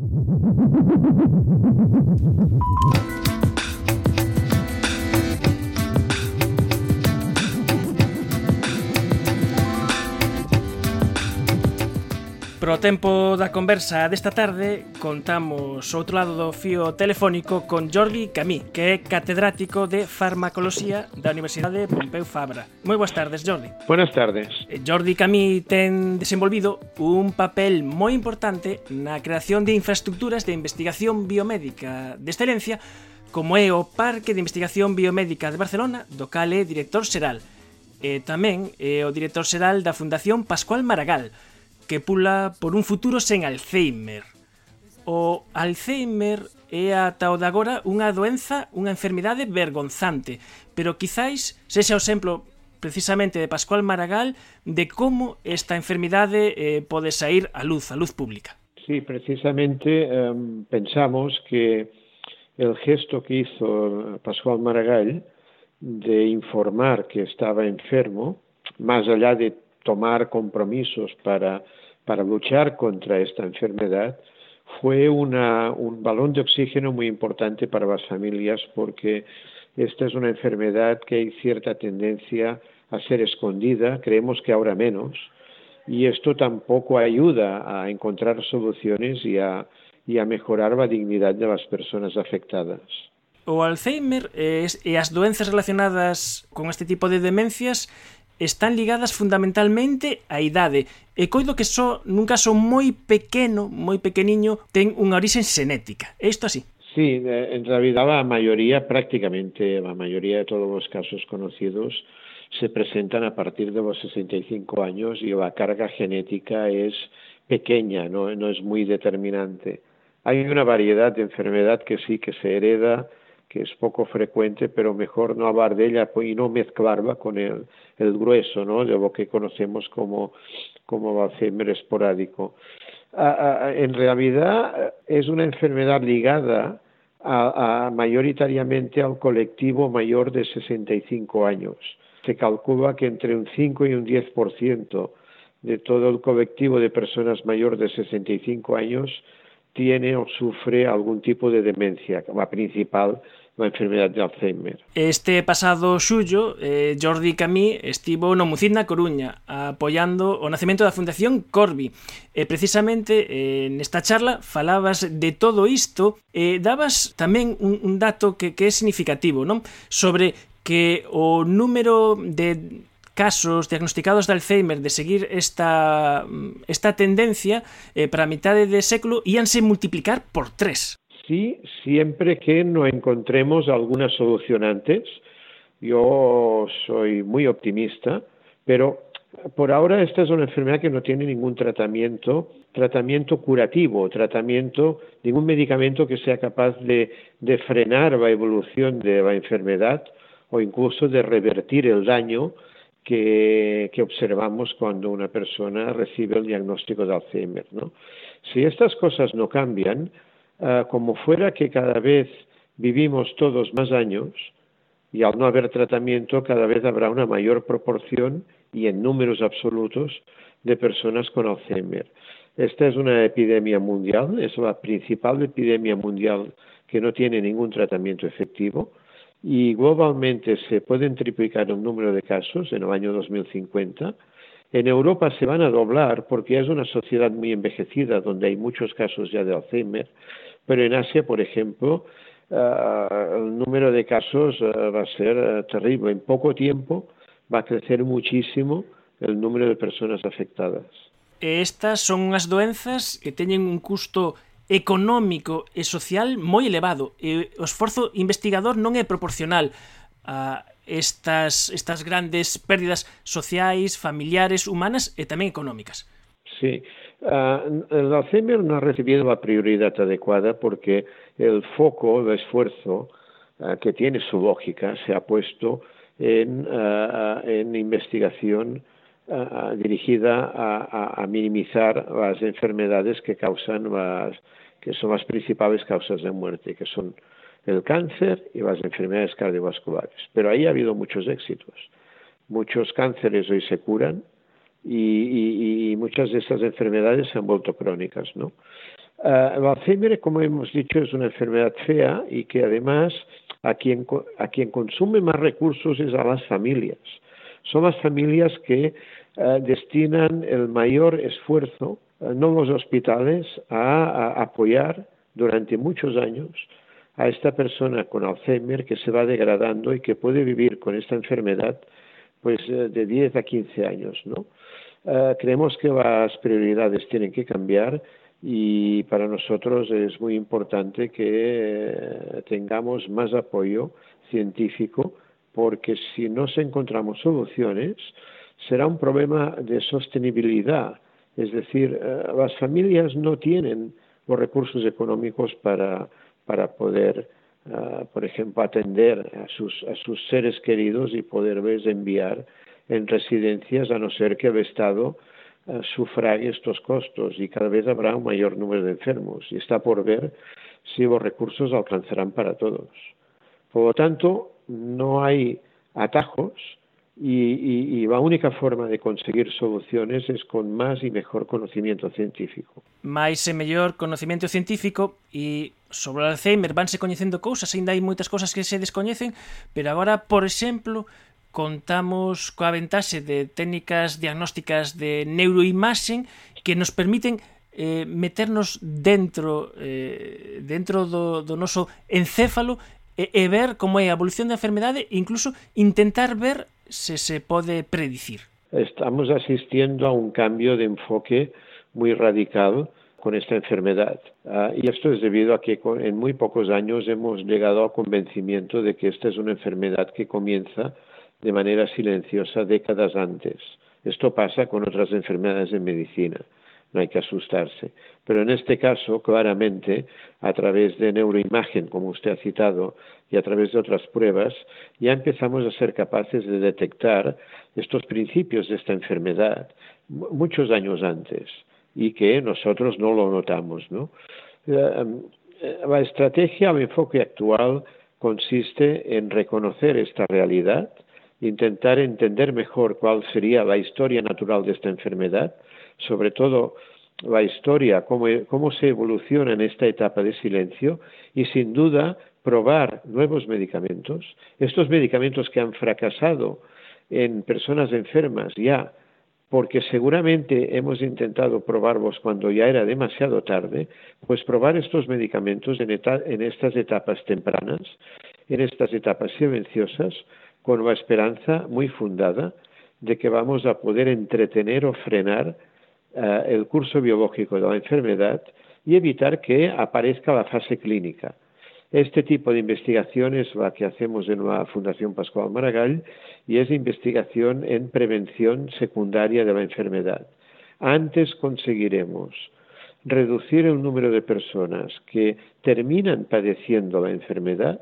フフフフフ。Pro tempo da conversa desta tarde contamos outro lado do fío telefónico con Jordi Camí, que é catedrático de farmacoloxía da Universidade Pompeu Fabra. Moi boas tardes, Jordi. Buenas tardes. Eh, Jordi Camí ten desenvolvido un papel moi importante na creación de infraestructuras de investigación biomédica de excelencia como é o Parque de Investigación Biomédica de Barcelona, do cal é director xeral. E tamén é o director xeral da Fundación Pascual Maragall, que pula por un futuro sen Alzheimer. O Alzheimer é ata o de agora unha doenza, unha enfermidade vergonzante, pero quizáis sexa o exemplo precisamente de Pascual Maragall de como esta enfermidade eh, pode sair a luz, a luz pública. Sí, precisamente um, pensamos que el gesto que hizo Pascual Maragall de informar que estaba enfermo, más allá de tomar compromisos para para luchar contra esta enfermedad fue una, un balón de oxígeno muy importante para las familias porque esta es una enfermedad que hay cierta tendencia a ser escondida, creemos que ahora menos, y esto tampoco ayuda a encontrar soluciones y a, y a mejorar la dignidad de las personas afectadas. O Alzheimer e as doenzas relacionadas con este tipo de demencias están ligadas fundamentalmente á idade e coido que só nun caso moi pequeno, moi pequeniño, ten unha orixe xenética. É isto así? Sí, eh, en realidad a maioría, prácticamente a maioría de todos os casos conocidos se presentan a partir de los 65 años y la carga genética es pequeña, no, no es muy determinante. Hay una variedad de enfermedad que sí que se hereda, que es poco frecuente, pero mejor no hablar de ella y no mezclarla con el, el grueso ¿no? de lo que conocemos como, como Alzheimer esporádico. en realidad es una enfermedad ligada a, a, mayoritariamente al colectivo mayor de 65 años. Se calcula que entre un 5 y un 10% de todo el colectivo de personas mayores de 65 años tiene o sufre algún tipo de demencia, la principal na enfermedade de Alzheimer. Este pasado xullo, eh, Jordi Camí estivo no Mucid na Coruña apoiando o nacemento da Fundación Corbi. E precisamente eh, nesta charla falabas de todo isto e eh, dabas tamén un, un dato que, que é significativo, non? Sobre que o número de casos diagnosticados de Alzheimer de seguir esta, esta tendencia eh, para a mitade de século íanse multiplicar por tres. Sí, siempre que no encontremos algunas solución antes. Yo soy muy optimista, pero por ahora esta es una enfermedad que no tiene ningún tratamiento, tratamiento curativo, tratamiento, ningún medicamento que sea capaz de, frenar la evolución de la enfermedad o incluso de revertir el daño que, observamos cuando una persona recibe el diagnóstico de Alzheimer. Si estas cosas no cambian, uh, como fuera que cada vez vivimos todos más años y al no haber tratamiento cada vez habrá una mayor proporción y en números absolutos de personas con Alzheimer. Esta es una epidemia mundial, es la principal epidemia mundial que no tiene ningún tratamiento efectivo y globalmente se pueden triplicar el número de casos en el año 2050. En Europa se van a doblar porque es una sociedad muy envejecida donde hay muchos casos ya de Alzheimer Pero en Asia, por ejemplo, Uh, el número de casos uh, va a ser uh, terrible. En poco tiempo va a crecer muchísimo el número de personas afectadas. Estas son unhas doenzas que teñen un custo económico e social moi elevado e o esforzo investigador non é proporcional a estas estas grandes pérdidas sociais, familiares, humanas e tamén económicas. Sí, Uh, el Alzheimer no ha recibido la prioridad adecuada porque el foco de esfuerzo uh, que tiene su lógica se ha puesto en, uh, en investigación dirigida a, a, minimizar las enfermedades que causan las, que son las principales causas de muerte, que son el cáncer y las enfermedades cardiovasculares. Pero ahí ha habido muchos éxitos. Muchos cánceres hoy se curan, y, y, muchas de estas enfermedades se han vuelto crónicas, ¿no? Uh, el Alzheimer, como hemos dicho, es una enfermedad fea y que además a quien, a quien consume más recursos es a las familias. Son las familias que uh, destinan el mayor esfuerzo, uh, no los hospitales, a, a, apoyar durante muchos años a esta persona con Alzheimer que se va degradando y que puede vivir con esta enfermedad pues de 10 a 15 años, ¿no? Creemos que las prioridades tienen que cambiar y para nosotros es muy importante que eh, tengamos más apoyo científico porque si no encontramos soluciones será un problema de sostenibilidad. Es decir, eh, las familias no tienen los recursos económicos para, para poder, eh, por ejemplo, atender a sus, a sus seres queridos y poderles enviar en residencias a no ser que el Estado eh, sufrague estos costos y cada vez habrá un mayor número de enfermos y está por ver si los recursos alcanzarán para todos. Por lo tanto, no hay atajos y, y, y, la única forma de conseguir soluciones es con más y mejor conocimiento científico. Mais e mellor conocimiento científico e sobre o Alzheimer vanse coñecendo cousas, ainda hai moitas cousas que se descoñecen, pero agora, por exemplo, contamos coa ventaxe de técnicas diagnósticas de neuroimaxen que nos permiten eh, meternos dentro eh, dentro do, do noso encéfalo e, e ver como é a evolución da enfermedade e incluso intentar ver se se pode predicir. Estamos asistiendo a un cambio de enfoque muy radical con esta enfermedad. Uh, y esto es debido a que con, en muy pocos años hemos llegado al convencimiento de que esta es una enfermedad que comienza de manera silenciosa décadas antes. Esto pasa con otras enfermedades en medicina, no hay que asustarse. Pero en este caso, claramente, a través de neuroimagen, como usted ha citado, y a través de otras pruebas, ya empezamos a ser capaces de detectar estos principios de esta enfermedad muchos años antes y que nosotros no lo notamos. ¿no? La estrategia, el enfoque actual consiste en reconocer esta realidad, intentar entender mejor cuál sería la historia natural de esta enfermedad, sobre todo la historia, cómo, cómo se evoluciona en esta etapa de silencio y sin duda probar nuevos medicamentos, estos medicamentos que han fracasado en personas enfermas ya, porque seguramente hemos intentado probarlos cuando ya era demasiado tarde, pues probar estos medicamentos en, en estas etapas tempranas, en estas etapas silenciosas, con la esperanza muy fundada de que vamos a poder entretener o frenar uh, el curso biológico de la enfermedad y evitar que aparezca la fase clínica. Este tipo de investigación es la que hacemos en la Fundación Pascual Maragall y es investigación en prevención secundaria de la enfermedad. Antes conseguiremos reducir el número de personas que terminan padeciendo la enfermedad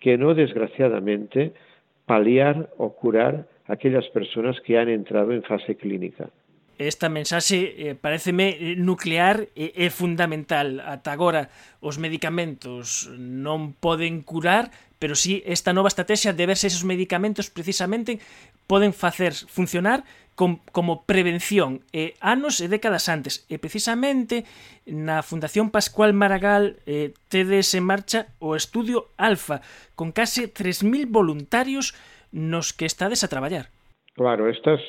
que no, desgraciadamente, paliar o curar aquellas personas que han entrado en fase clínica. Esta mensaxe eh, pareceme eh, nuclear eh, e, e fundamental. Ata agora os medicamentos non poden curar, pero si sí esta nova estrategia de verse esos medicamentos precisamente poden facer funcionar com, como prevención eh, anos e décadas antes. E precisamente na Fundación Pascual Maragall eh, tedes en marcha o Estudio Alfa con case 3.000 voluntarios nos que estades a traballar. Claro, estas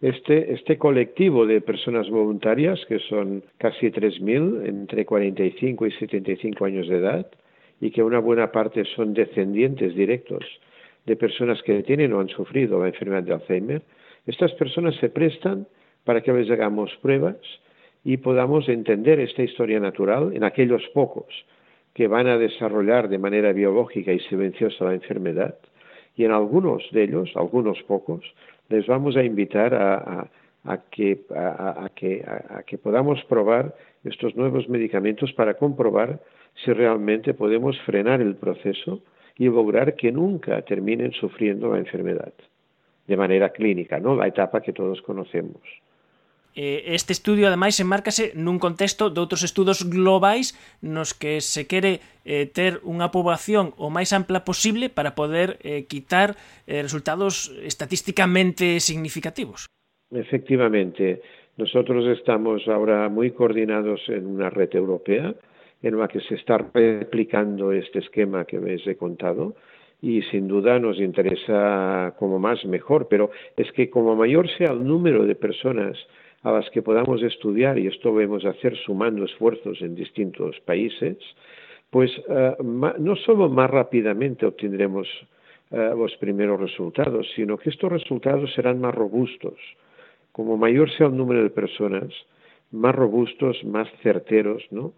este, este colectivo de personas voluntarias, que son casi 3.000, entre 45 y 75 años de edad, y que una buena parte son descendientes directos de personas que tienen o han sufrido la enfermedad de Alzheimer, estas personas se prestan para que les hagamos pruebas y podamos entender esta historia natural en aquellos pocos que van a desarrollar de manera biológica y silenciosa la enfermedad. Y en algunos de ellos, algunos pocos, les vamos a invitar a, que, que podamos probar estos nuevos medicamentos para comprobar si realmente podemos frenar el proceso y lograr que nunca terminen sufriendo la enfermedad de maneira clínica, non? A etapa que todos conocemos. Eh, este estudio, ademais, enmárcase nun contexto de outros estudos globais nos que se quere eh, ter unha poboación o máis ampla posible para poder eh, quitar eh, resultados estatísticamente significativos. Efectivamente, nosotros estamos ahora moi coordinados en unha rede europea en la que se está replicando este esquema que me he contado, y sin duda nos interesa como más mejor, pero es que como mayor sea el número de personas a las que podamos estudiar, y esto debemos hacer sumando esfuerzos en distintos países, pues uh, no solo más rápidamente obtendremos uh, los primeros resultados, sino que estos resultados serán más robustos. Como mayor sea el número de personas, más robustos, más certeros, ¿no?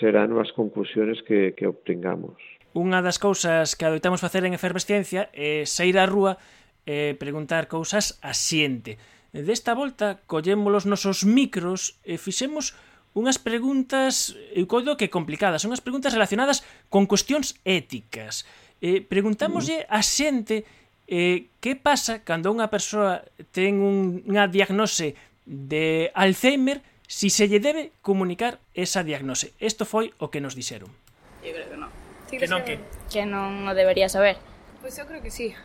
serán as conclusiones que obtengamos. Unha das cousas que adoitamos facer en efervesciencia é sair á rúa e preguntar cousas a xente. Desta volta, collemos os nosos micros e fixemos unhas preguntas, eu coido que complicadas, unhas preguntas relacionadas con cuestións éticas. Eh, preguntámoslle mm. a xente eh, que pasa cando unha persoa ten unha diagnose de Alzheimer si se lle debe comunicar esa diagnose. Isto foi o que nos dixeron. Eu creo que que non que? Que non o debería saber. Pois eu creo que sí.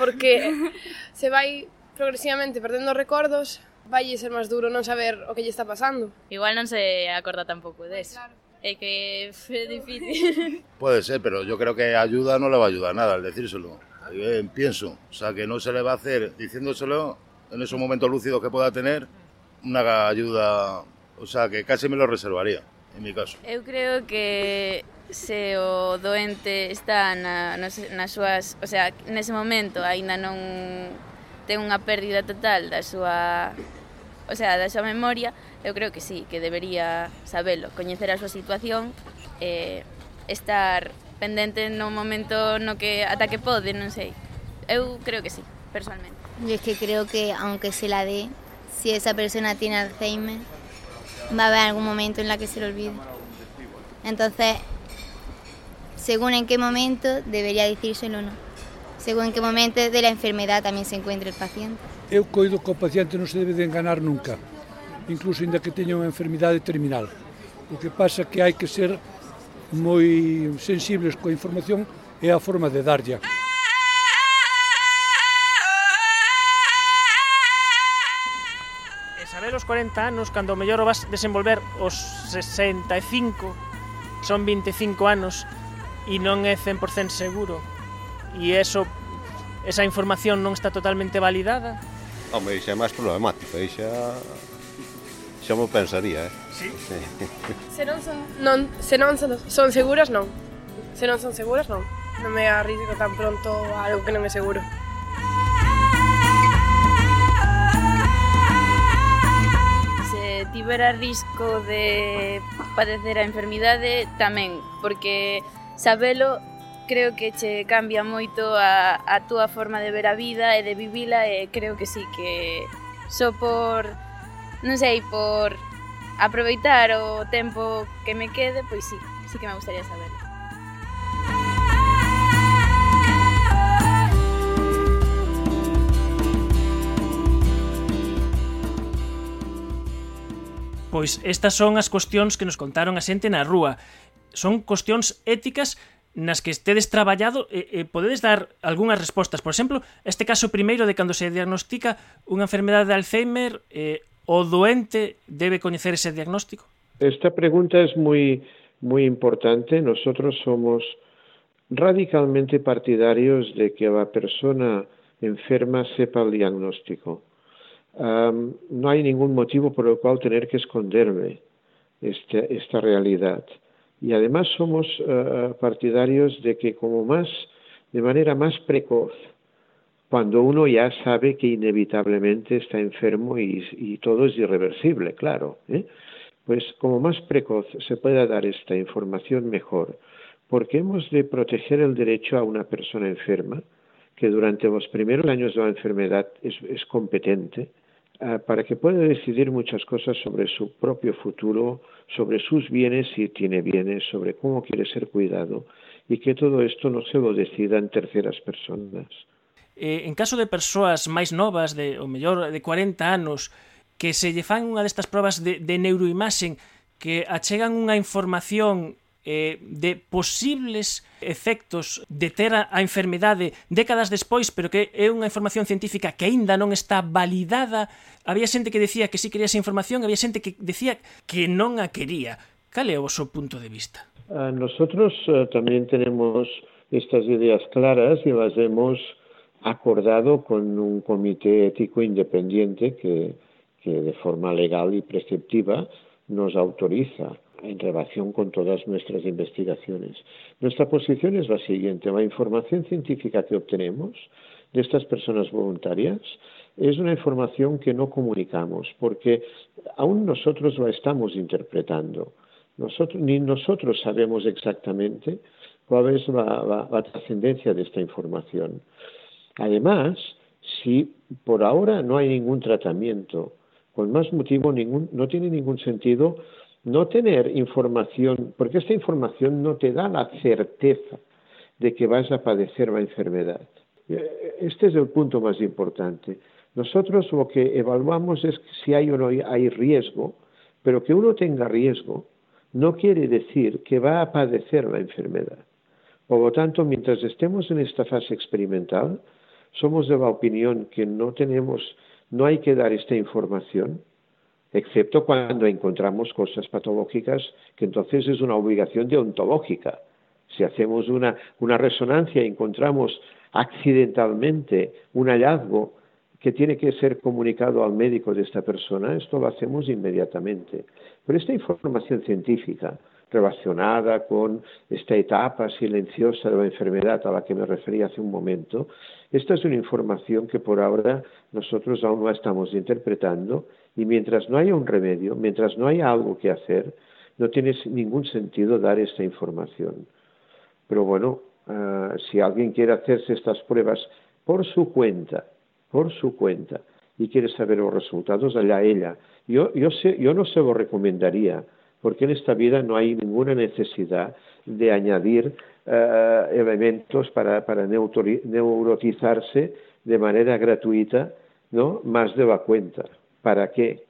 Porque se vai progresivamente perdendo recordos, vai ser máis duro non saber o que lle está pasando. Igual non se acorda tampouco deso. Claro. É que é difícil. Pode ser, pero yo creo que ayuda non le va a ayudar nada al decírselo. Eh, pienso, o sea, que no se le va a hacer diciéndoselo en esos momentos lúcidos que pueda tener una ayuda, o sea, que casi me lo reservaría en mi caso. Eu creo que se o doente está na, nas, nas súas, o sea, nese momento aínda non ten unha pérdida total da súa o sea, da súa memoria, eu creo que sí, que debería sabelo, coñecer a súa situación, eh, estar pendente no momento no que ata que pode, non sei. Eu creo que sí, personalmente. Yo es que creo que aunque se la dé, si esa persona tiene Alzheimer, va a haber algún momento en la que se lo olvide. Entonces, según en qué momento debería decírselo o no, según en qué momento de la enfermedad tamén se encuentra el paciente. Eu coido que o paciente non se debe de enganar nunca, incluso inda que teña unha enfermidade terminal. O que pasa que hai que ser moi sensibles coa información e a forma de darlla. E saber os 40 anos, cando mellor o vas desenvolver os 65, son 25 anos, e non é 100% seguro e eso esa información non está totalmente validada Home, iso é máis problemático iso xa mo pensaría, eh? Sí? sí. Se non son, non, se non son, son seguras, non. Se non son seguras, non. Non me arrisco tan pronto a algo que non é seguro. Se tibera risco de padecer a enfermidade, tamén, porque sabelo creo que che cambia moito a, a túa forma de ver a vida e de vivila e creo que sí que só por non sei, por aproveitar o tempo que me quede, pois sí, sí que me gustaría saberlo. Pois estas son as cuestións que nos contaron a xente na rúa son cuestións éticas nas que estedes traballado e, e podedes dar algunhas respostas. Por exemplo, este caso primeiro de cando se diagnostica unha enfermedade de Alzheimer, eh, o doente debe coñecer ese diagnóstico? Esta pregunta es muy, muy importante. Nosotros somos radicalmente partidarios de que la persona enferma sepa el diagnóstico. Um, no hay ningún motivo por el cual tener que esconderme esta, esta realidad. Y además somos uh, partidarios de que como más, de manera más precoz, cuando uno ya sabe que inevitablemente está enfermo y, todo es irreversible, claro, ¿eh? pues como más precoz se pueda dar esta información mejor, porque hemos de proteger el derecho a una persona enferma, que durante los primeros años de la enfermedad es, competente, Eh, para que pueda decidir muchas cosas sobre su propio futuro, sobre sus bienes si tiene bienes, sobre cómo quiere ser cuidado y que todo esto no se lo decidan terceras personas. Eh, en caso de persoas máis novas, de, ou mellor, de 40 anos, que se lle fan unha destas probas de, de neuroimaxen que achegan unha información eh, de posibles efectos de ter a, a enfermidade décadas despois, pero que é unha información científica que aínda non está validada. Había xente que decía que si sí quería esa información, había xente que decía que non a quería. Cal é o seu punto de vista? Uh, nosotros uh, también tenemos estas ideas claras y las hemos acordado con un comité ético independiente que, que de forma legal y preceptiva nos autoriza en relación con todas nuestras investigaciones. Nuestra posición es la siguiente. La información científica que obtenemos de estas personas voluntarias es una información que no comunicamos porque aún nosotros la estamos interpretando. Ni nosotros sabemos exactamente cuál es la, la, la trascendencia de esta información. Además, si por ahora no hay ningún tratamiento, con más motivo ningún, no tiene ningún sentido no tener información, porque esta información no te da la certeza de que vas a padecer la enfermedad. Este es el punto más importante. Nosotros lo que evaluamos es si hay o no hay riesgo, pero que uno tenga riesgo no quiere decir que va a padecer la enfermedad. Por lo tanto, mientras estemos en esta fase experimental, somos de la opinión que no tenemos, no hay que dar esta información, excepto cuando encontramos cosas patológicas, que entonces es una obligación deontológica. Si hacemos una, una resonancia y encontramos accidentalmente un hallazgo que tiene que ser comunicado al médico de esta persona, esto lo hacemos inmediatamente. Pero esta información científica relacionada con esta etapa silenciosa de la enfermedad a la que me refería hace un momento, esta es una información que por ahora nosotros aún no estamos interpretando y mientras no haya un remedio, mientras no haya algo que hacer, no tiene ningún sentido dar esta información. Pero bueno, uh, si alguien quiere hacerse estas pruebas por su cuenta, por su cuenta, y quiere saber los resultados, allá ella. Yo, yo, sé, yo no se lo recomendaría, porque en esta vida no hay ninguna necesidad de añadir uh, elementos para, para neurotizarse de manera gratuita, ¿no? Más de la cuenta. ¿Para qué?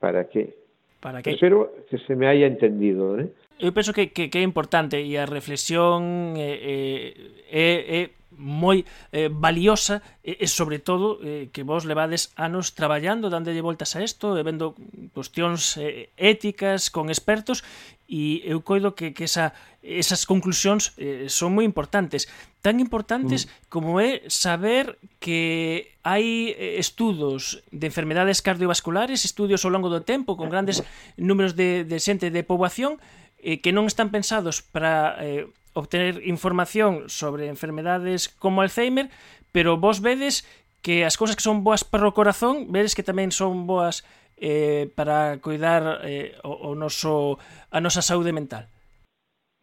¿Para qué? Para qué? Espero que se me haya entendido, ¿eh? eu penso que, que, que é importante e a reflexión é, é, é moi eh, valiosa e, e sobre todo eh, que vos levades anos traballando, dándolle voltas a isto, e vendo cuestións eh, éticas con expertos e eu coido que, que esa, esas conclusións eh, son moi importantes tan importantes mm. como é saber que hai eh, estudos de enfermedades cardiovasculares estudios ao longo do tempo con grandes números de, de xente de poboación eh, que non están pensados para eh, obtener información sobre enfermedades como Alzheimer, pero vos vedes que as cousas que son boas para o corazón, vedes que tamén son boas eh, para cuidar eh, o, o noso, a nosa saúde mental.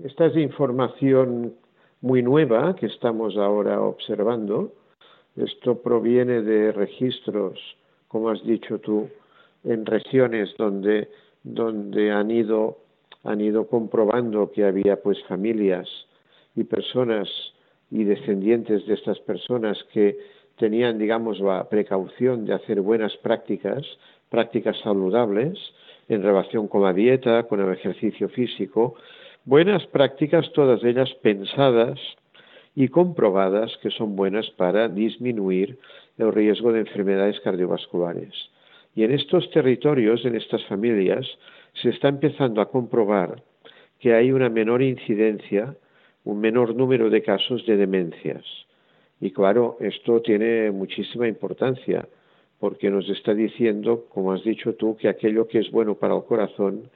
Esta é información moi nueva que estamos ahora observando. Esto proviene de registros, como has dicho tú, en regiones donde, donde han ido han ido comprobando que había pues familias y personas y descendientes de estas personas que tenían, digamos, la precaución de hacer buenas prácticas prácticas saludables en relación con la dieta, con el ejercicio físico, buenas prácticas, todas ellas pensadas y comprobadas que son buenas para disminuir el riesgo de enfermedades cardiovasculares. Y en estos territorios, en estas familias, se está empezando a comprobar que hay una menor incidencia, un menor número de casos de demencias. Y claro, esto tiene muchísima importancia porque nos está diciendo, como has dicho tú, que aquello que es bueno para el corazón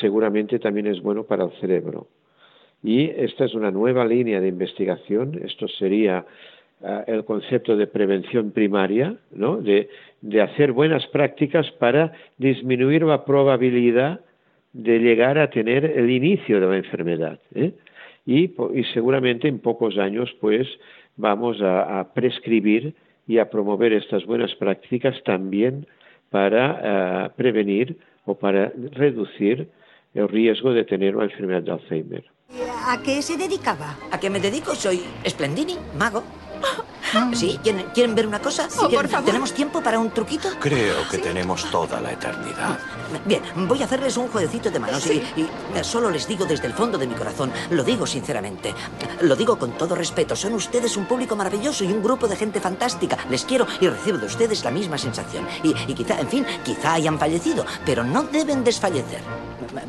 seguramente también es bueno para el cerebro. Y esta es una nueva línea de investigación, esto sería uh, el concepto de prevención primaria, ¿no? de hacer buenas prácticas para disminuir la probabilidad de llegar a tener el inicio de la enfermedad. ¿eh? Y, y, seguramente en pocos años, pues, vamos a, a prescribir y a promover estas buenas prácticas también para uh, prevenir o para reducir el riesgo de tener una enfermedad de Alzheimer. ¿A qué se dedicaba? ¿A qué me dedico? Soy Splendini, mago. ¿Sí? ¿Quieren, ¿Quieren ver una cosa? Oh, ¿Quieren- por favor. ¿Tenemos tiempo para un truquito? Creo que tenemos toda la eternidad. Bien, voy a hacerles un jueguecito de manos y, y solo les digo desde el fondo de mi corazón, lo digo sinceramente, lo digo con todo respeto, son ustedes un público maravilloso y un grupo de gente fantástica. Les quiero y recibo de ustedes la misma sensación. Y, y quizá, en fin, quizá hayan fallecido, pero no deben desfallecer.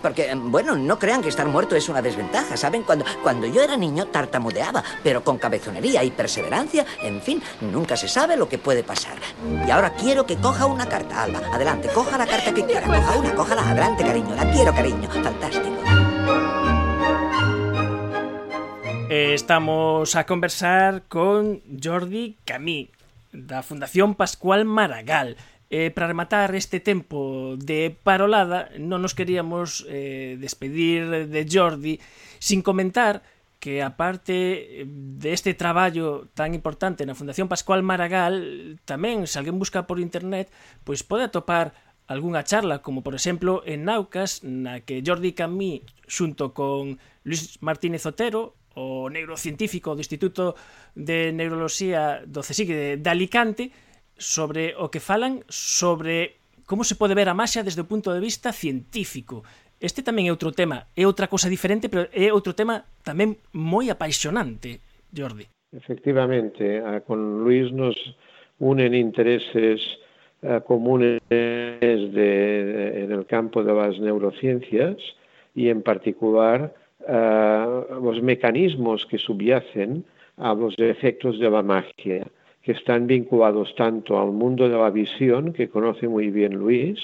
Porque, bueno, no crean que estar muerto es una desventaja, ¿saben? Cuando, cuando yo era niño tartamudeaba, pero con cabezonería y perseverancia, en fin, nunca se sabe lo que puede pasar. Y ahora quiero que coja una carta, Alba. Adelante, coja la carta que quiera. Coja una, cójala. Adelante, cariño. La quiero, cariño. Fantástico. Eh, Estamos a conversar con Jordi Camí, da Fundación Pascual Maragall. Eh, para rematar este tempo de parolada, non nos queríamos eh, despedir de Jordi sin comentar que aparte eh, deste de traballo tan importante na Fundación Pascual Maragall, tamén, se alguén busca por internet, pois pode atopar algunha charla, como por exemplo en Naucas, na que Jordi Camí, xunto con Luis Martínez Otero, o neurocientífico do Instituto de Neuroloxía do CSIC de, de Alicante, sobre o que falan sobre como se pode ver a maxia desde o punto de vista científico. Este tamén é outro tema, é outra cosa diferente, pero é outro tema tamén moi apaixonante, Jordi. Efectivamente, con Luis nos unen intereses eh, comunes de, eh, en el campo de las neurociencias y en particular uh, los mecanismos que subyacen a los efectos de la magia. Que están vinculados tanto al mundo de la visión, que conoce muy bien Luis,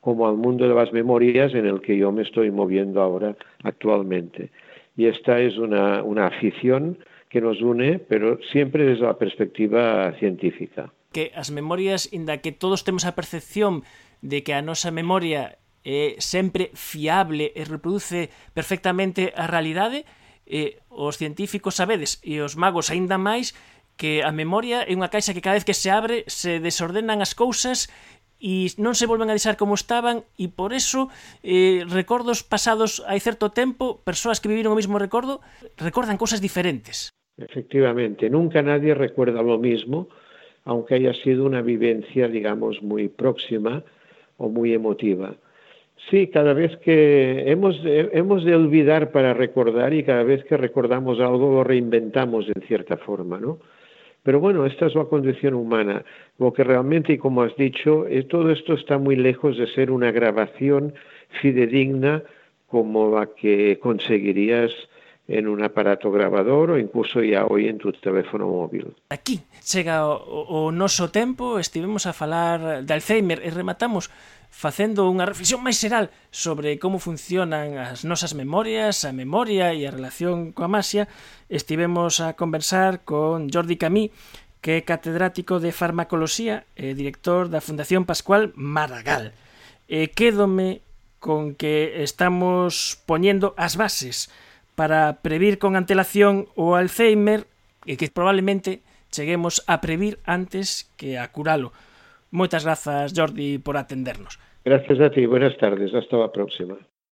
como al mundo de las memorias en el que yo me estoy moviendo ahora actualmente. Y esta es una, una afición que nos une, pero siempre desde la perspectiva científica. que as memorias, inda que todos temos a percepción de que a nosa memoria é sempre fiable e reproduce perfectamente a realidade, eh, os científicos sabedes e os magos aínda máis que a memoria é unha caixa que cada vez que se abre se desordenan as cousas e non se volven a deixar como estaban e por eso eh, recordos pasados hai certo tempo, persoas que viviron o mismo recordo, recordan cousas diferentes. Efectivamente, nunca nadie recuerda lo mismo, aunque haya sido una vivencia, digamos, muy próxima o muy emotiva. Sí, cada vez que hemos, hemos de olvidar para recordar y cada vez que recordamos algo lo reinventamos en cierta forma, ¿no? Pero bueno, esta es la condición humana. Lo que realmente, y como has dicho, eh, todo esto está muy lejos de ser una grabación fidedigna como la que conseguirías en un aparato grabador o incluso ya hoy en tu teléfono móvil. Aquí chega o, o noso estivemos a falar de Alzheimer e rematamos facendo unha reflexión máis xeral sobre como funcionan as nosas memorias, a memoria e a relación coa maxia, estivemos a conversar con Jordi Camí, que é catedrático de farmacoloxía e director da Fundación Pascual Maragall. E quédome con que estamos poñendo as bases para previr con antelación o Alzheimer e que probablemente cheguemos a previr antes que a curalo. Moitas grazas, Jordi, por atendernos. Gracias a ti, buenas tardes, hasta a próxima.